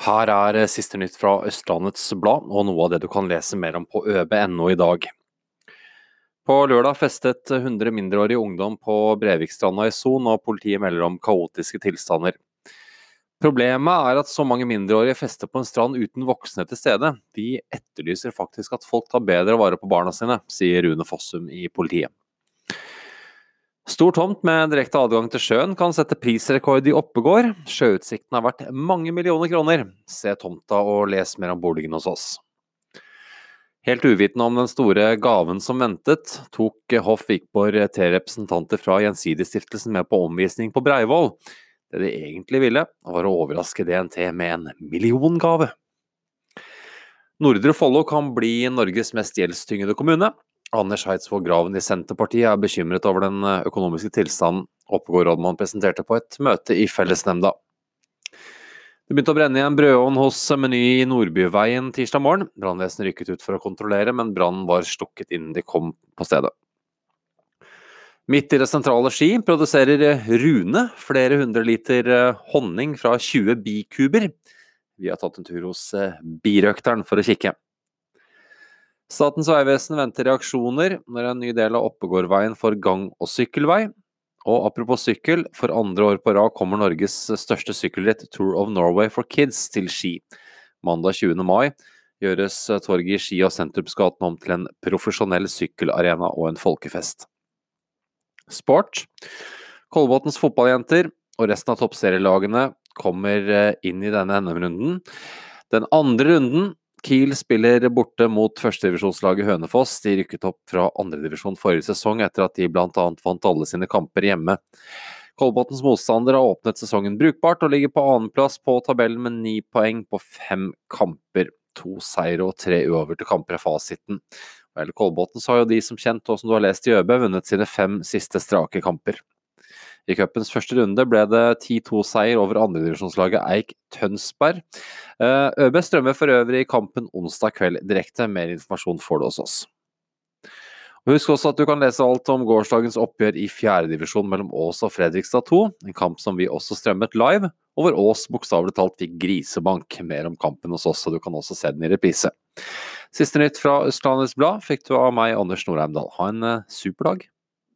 Her er eh, siste nytt fra Østlandets Blad, og noe av det du kan lese mer om på øb.no i dag. På lørdag festet 100 mindreårige ungdom på Brevikstranda i Son, og politiet melder om kaotiske tilstander. Problemet er at så mange mindreårige fester på en strand uten voksne til stede. De etterlyser faktisk at folk tar bedre vare på barna sine, sier Rune Fossum i politiet. Stor tomt med direkte adgang til sjøen kan sette prisrekord i Oppegård. Sjøutsikten har vært mange millioner kroner. Se tomta og les mer om boligen hos oss. Helt uvitende om den store gaven som ventet, tok Hoff Vikborg tre representanter fra Gjensidigestiftelsen med på omvisning på Breivoll. Det de egentlig ville, var å overraske DNT med en milliongave. Nordre Follo kan bli Norges mest gjeldstyngede kommune. Anders Heidsvåg Graven i Senterpartiet er bekymret over den eh, økonomiske tilstanden Oppegård-rådmann presenterte på et møte i fellesnemnda. Det begynte å brenne i en brødovn hos Meny i Nordbyveien tirsdag morgen. Brannvesenet rykket ut for å kontrollere, men brannen var slukket innen de kom på stedet. Midt i det sentrale Ski produserer Rune flere hundre liter eh, honning fra 20 bikuber. Vi har tatt en tur hos eh, birøkteren for å kikke. Statens vegvesen venter reaksjoner når en ny del av Oppegårdveien får gang- og sykkelvei. Og apropos sykkel, for andre år på rad kommer Norges største sykkelritt Tour of Norway for Kids til Ski. Mandag 20. mai gjøres torget i Ski og sentrumsgaten om til en profesjonell sykkelarena og en folkefest. Sport. Kolbotns fotballjenter og resten av toppserielagene kommer eh, inn i denne NM-runden. Den andre runden Kiel spiller borte mot førstedivisjonslaget Hønefoss. De rykket opp fra andredivisjon forrige sesong etter at de bl.a. vant alle sine kamper hjemme. Kolbotns motstander har åpnet sesongen brukbart og ligger på annenplass på tabellen med ni poeng på fem kamper. To seire og tre uavgjorte kamper er fasiten. Vel, Kolbotn har jo de som kjent, og som du har lest i ØB, vunnet sine fem siste strake kamper. I cupens første runde ble det 10-2-seier over andredivisjonslaget Eik Tønsberg. Eh, ØB strømmer for øvrig i kampen onsdag kveld direkte. Mer informasjon får du hos oss. Husk også at du kan lese alt om gårsdagens oppgjør i fjerdedivisjon mellom Ås og Fredrikstad 2, en kamp som vi også strømmet live, og hvor Ås bokstavelig talt fikk grisebank. Mer om kampen hos oss, og du kan også se den i reprise. Siste nytt fra Østlandets Blad fikk du av meg, Anders Norheimdal. Ha en eh, super dag.